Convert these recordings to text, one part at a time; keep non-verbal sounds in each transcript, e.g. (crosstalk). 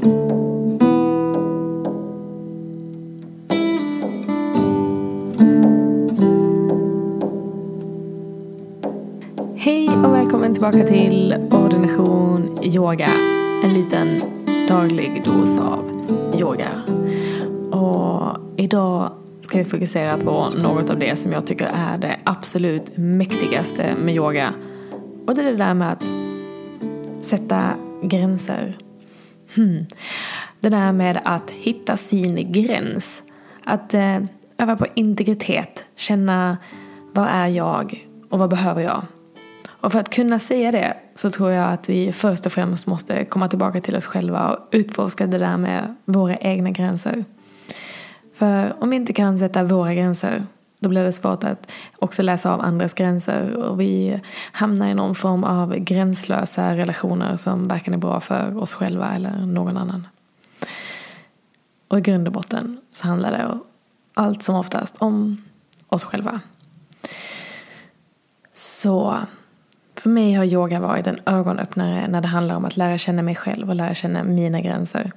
Hej och välkommen tillbaka till Ordination Yoga. En liten daglig dos av yoga. Och idag ska vi fokusera på något av det som jag tycker är det absolut mäktigaste med yoga. Och det är det där med att sätta gränser. Hmm. Det där med att hitta sin gräns. Att eh, öva på integritet. Känna vad är jag och vad behöver jag? Och för att kunna säga det så tror jag att vi först och främst måste komma tillbaka till oss själva och utforska det där med våra egna gränser. För om vi inte kan sätta våra gränser då blir det svårt att också läsa av andras gränser och vi hamnar i någon form av gränslösa relationer som varken är bra för oss själva eller någon annan. Och i grund och botten så handlar det allt som oftast om oss själva. Så för mig har yoga varit en ögonöppnare när det handlar om att lära känna mig själv och lära känna mina gränser.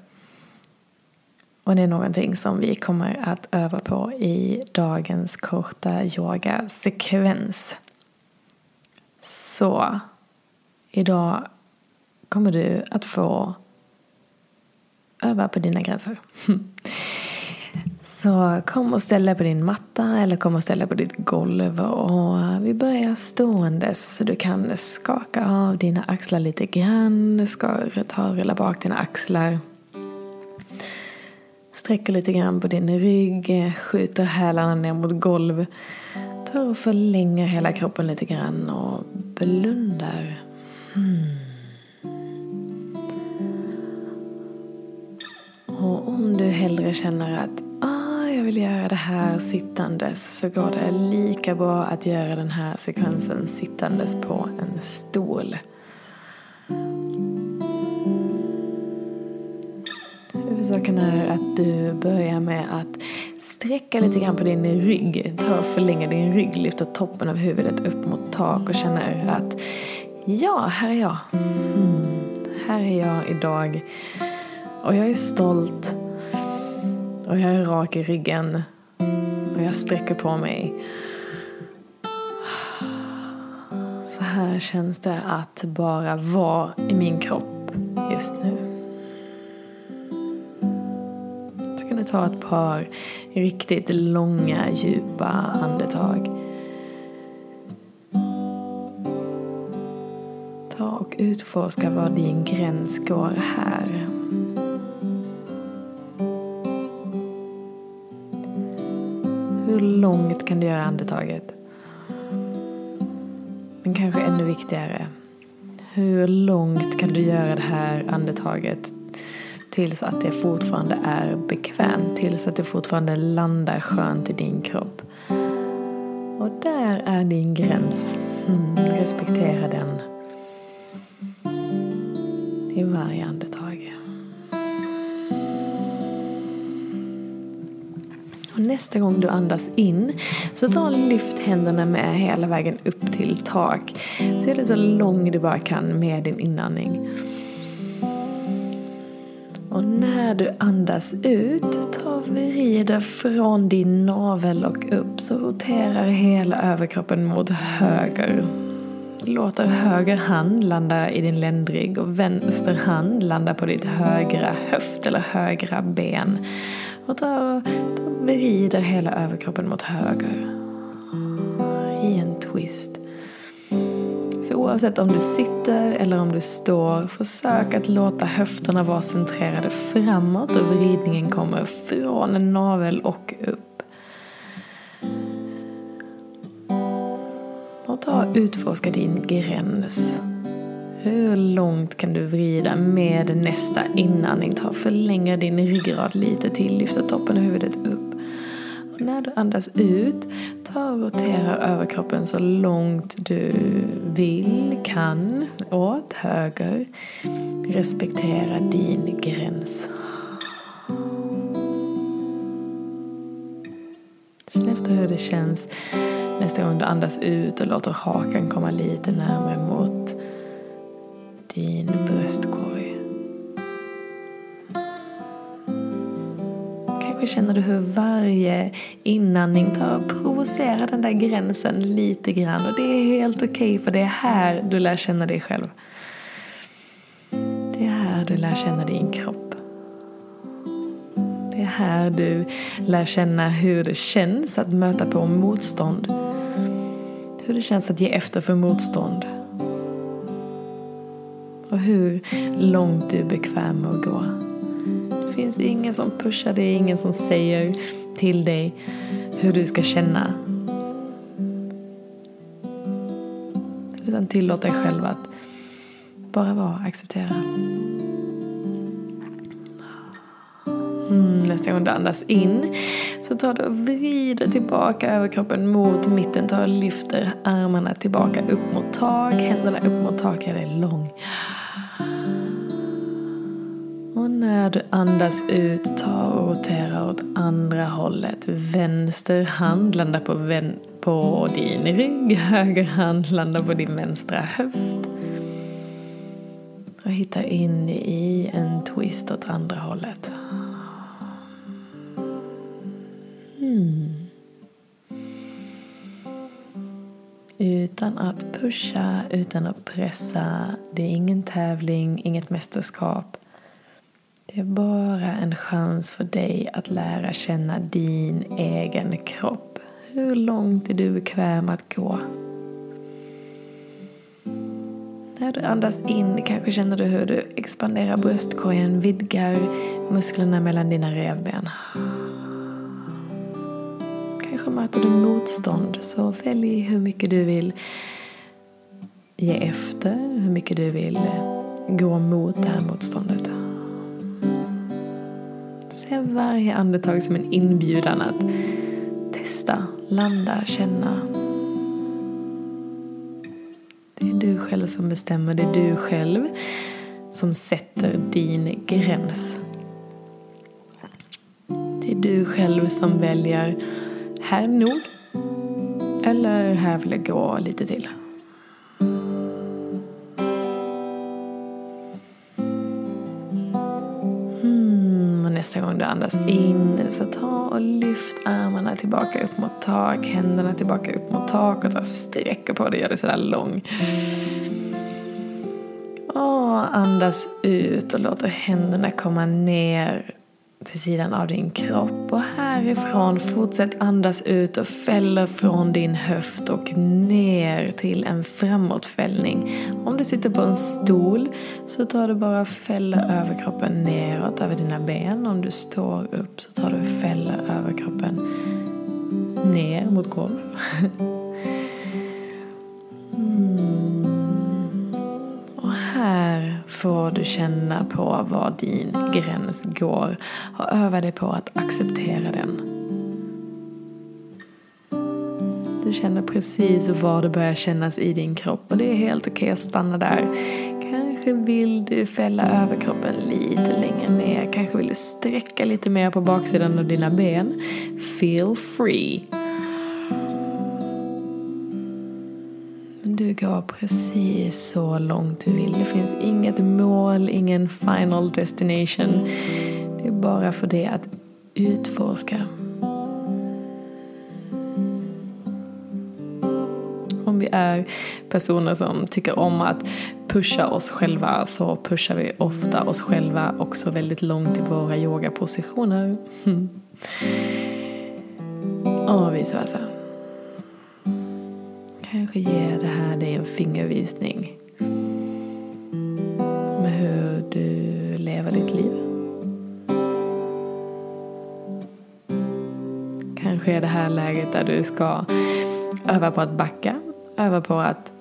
Och det är någonting som vi kommer att öva på i dagens korta yogasekvens. Så idag kommer du att få öva på dina gränser. Så kom och ställ dig på din matta eller kom och ställ dig på ditt golv och vi börjar ståendes så du kan skaka av dina axlar lite grann, ska ta och rulla bak dina axlar. Sträcker lite grann på din rygg, skjuter hälarna ner mot golv. Tar och förlänger hela kroppen lite grann och blundar. Hmm. Och om du hellre känner att ah, jag vill göra det här sittandes så går det lika bra att göra den här sekvensen sittandes på en stol. Kan är att du börjar med att sträcka lite grann på din rygg. Ta och förlänga din rygg, lyfta toppen av huvudet upp mot tak och känner att ja, här är jag. Mm, här är jag idag. Och jag är stolt. Och jag är rak i ryggen. Och jag sträcker på mig. Så här känns det att bara vara i min kropp just nu. Ta ett par riktigt långa, djupa andetag. Ta och utforska var din gräns går här. Hur långt kan du göra andetaget? Men kanske ännu viktigare, hur långt kan du göra det här andetaget tills att det fortfarande är bekvämt, tills att det fortfarande landar skönt i din kropp. Och där är din gräns. Mm, respektera den i varje andetag. Och nästa gång du andas in så ta och lyft händerna med hela vägen upp till tak. Så är det så lång du bara kan med din inandning. När du andas ut, ta och vrider från din navel och upp så roterar hela överkroppen mot höger. Låter höger hand landa i din ländrygg och vänster hand landa på ditt högra höft eller högra ben. Och ta och vrider hela överkroppen mot höger. Oavsett om du sitter eller om du står, försök att låta höfterna vara centrerade framåt och vridningen kommer från navel och upp. Och ta och utforska din gräns. Hur långt kan du vrida med nästa inandning? Ta förlänger din ryggrad lite till, lyfta toppen av huvudet upp. Och när du andas ut, ta och rotera överkroppen så långt du vill, kan, åt höger. Respektera din gräns. Känn efter hur det känns nästa gång du andas ut och låter hakan komma lite närmare mot din bröstkorg. Kanske känner du hur varje inandning tar och provocerar den där gränsen lite grann. Och det är helt okej okay, för det är här du lär känna dig själv. Det är här du lär känna din kropp. Det är här du lär känna hur det känns att möta på motstånd. Hur det känns att ge efter för motstånd. Och hur långt du är bekväm med att gå. Det finns ingen som pushar dig, ingen som säger till dig hur du ska känna. Utan tillåt dig själv att bara vara, acceptera. Mm, nästa gång du andas in så tar du och vrider tillbaka överkroppen mot mitten. Tar och lyfter armarna tillbaka upp mot tak, händerna upp mot tak. Gör dig lång. När du andas ut, ta och rotera åt andra hållet. Vänster hand landar på, vän på din rygg, höger hand landar på din vänstra höft. Och hitta in i en twist åt andra hållet. Mm. Utan att pusha, utan att pressa. Det är ingen tävling, inget mästerskap. Det är bara en chans för dig att lära känna din egen kropp. Hur långt är du bekväm att gå? När du andas in kanske känner du hur du expanderar bröstkorgen, vidgar musklerna mellan dina revben. Kanske möter du motstånd, så välj hur mycket du vill ge efter, hur mycket du vill gå mot det här motståndet. Se varje andetag som en inbjudan att testa, landa, känna. Det är du själv som bestämmer, det är du själv som sätter din gräns. Det är du själv som väljer här nog eller här vill jag gå lite till. Du andas in så ta och lyft armarna tillbaka upp mot tak, händerna tillbaka upp mot tak och ta sträcker på dig, gör dig sådär lång. Och andas ut och låter händerna komma ner till sidan av din kropp och härifrån fortsätt andas ut och fäller från din höft och ner till en framåtfällning. Om du sitter på en stol så tar du bara fäller överkroppen neråt över dina ben. Om du står upp så tar du fäller överkroppen ner mot golvet. (laughs) får du känna på var din gräns går och öva dig på att acceptera den. Du känner precis var det börjar kännas i din kropp och det är helt okej okay att stanna där. Kanske vill du fälla överkroppen lite längre ner. Kanske vill du sträcka lite mer på baksidan av dina ben. Feel free. Du går precis så långt du vill. Det finns inget mål, ingen final destination. Det är bara för det att utforska. Om vi är personer som tycker om att pusha oss själva så pushar vi ofta oss själva också väldigt långt i våra yogapositioner. Och vice versa kanske ger det här dig en fingervisning med hur du lever ditt liv. Kanske är det här läget där du ska öva på att backa, öva på att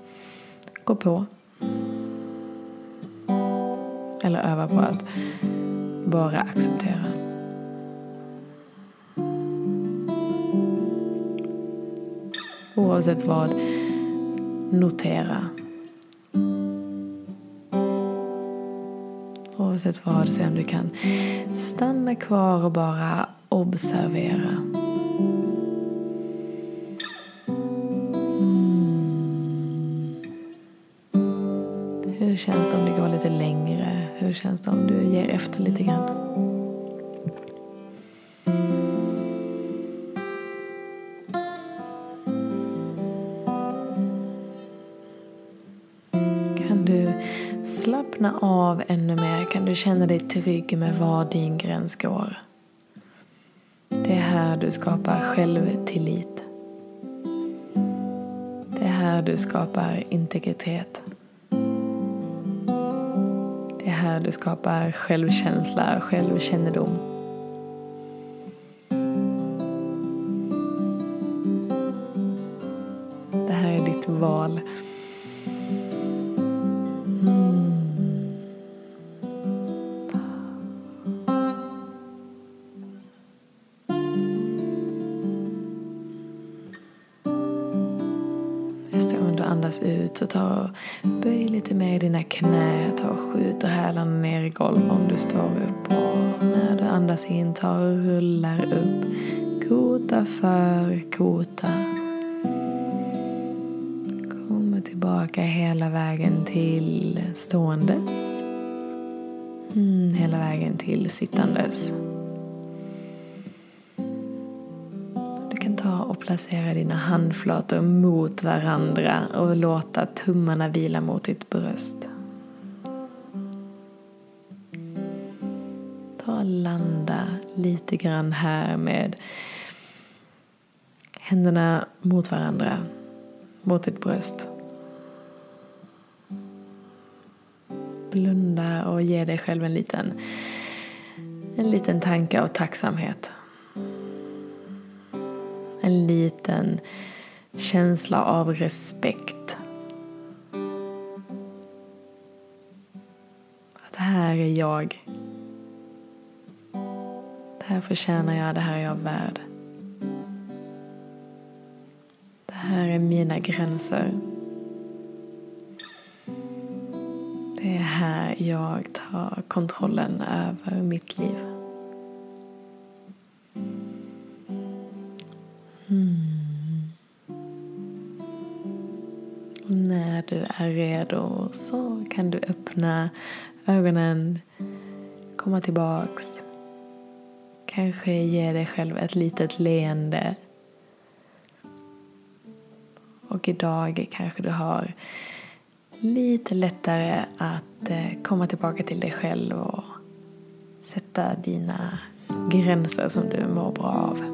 gå på. Eller öva på att bara acceptera. Oavsett vad notera. Oavsett vad, se om du kan stanna kvar och bara observera. Mm. Hur känns det om det går lite längre? Hur känns det om du ger efter lite grann? Slappna av ännu mer kan du känna dig trygg med var din gräns går. Det är här du skapar självtillit. Det är här du skapar integritet. Det är här du skapar självkänsla och självkännedom. Andas ut så ta och böj lite mer i dina knä. Ta och skjuter hälarna ner i golvet om du står upp. Och när du andas in, ta och rullar upp. Kota för kota. Kommer tillbaka hela vägen till ståendes. Mm, hela vägen till sittandes. Placera dina handflator mot varandra och låta tummarna vila mot ditt bröst. Ta och landa lite grann här med händerna mot varandra, mot ditt bröst. Blunda och ge dig själv en liten, en liten tanke av tacksamhet. En liten känsla av respekt. Att det här är jag. Det här förtjänar jag, det här är jag värd. Det här är mina gränser. Det är här jag tar kontrollen över mitt liv. När du är redo så kan du öppna ögonen, komma tillbaks. Kanske ge dig själv ett litet leende. Och idag kanske du har lite lättare att eh, komma tillbaka till dig själv och sätta dina gränser som du mår bra av.